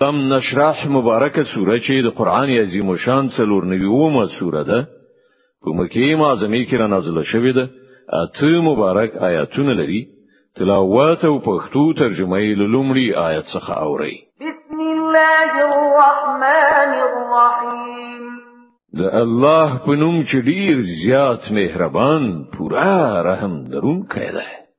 تم نشرح مبارکه سوره چې د قران عظیم شان څلور نویومه سوره ده په مکه معظمه کې را نازله شوې ده اته مبارک آیاتونه لري تلاوت او پښتو ترجمه یې لومړی آیت څخه اوري بسم الله الرحمن الرحیم د الله په نوم چې ډیر زیات مهربان پورا رحم درونکی دی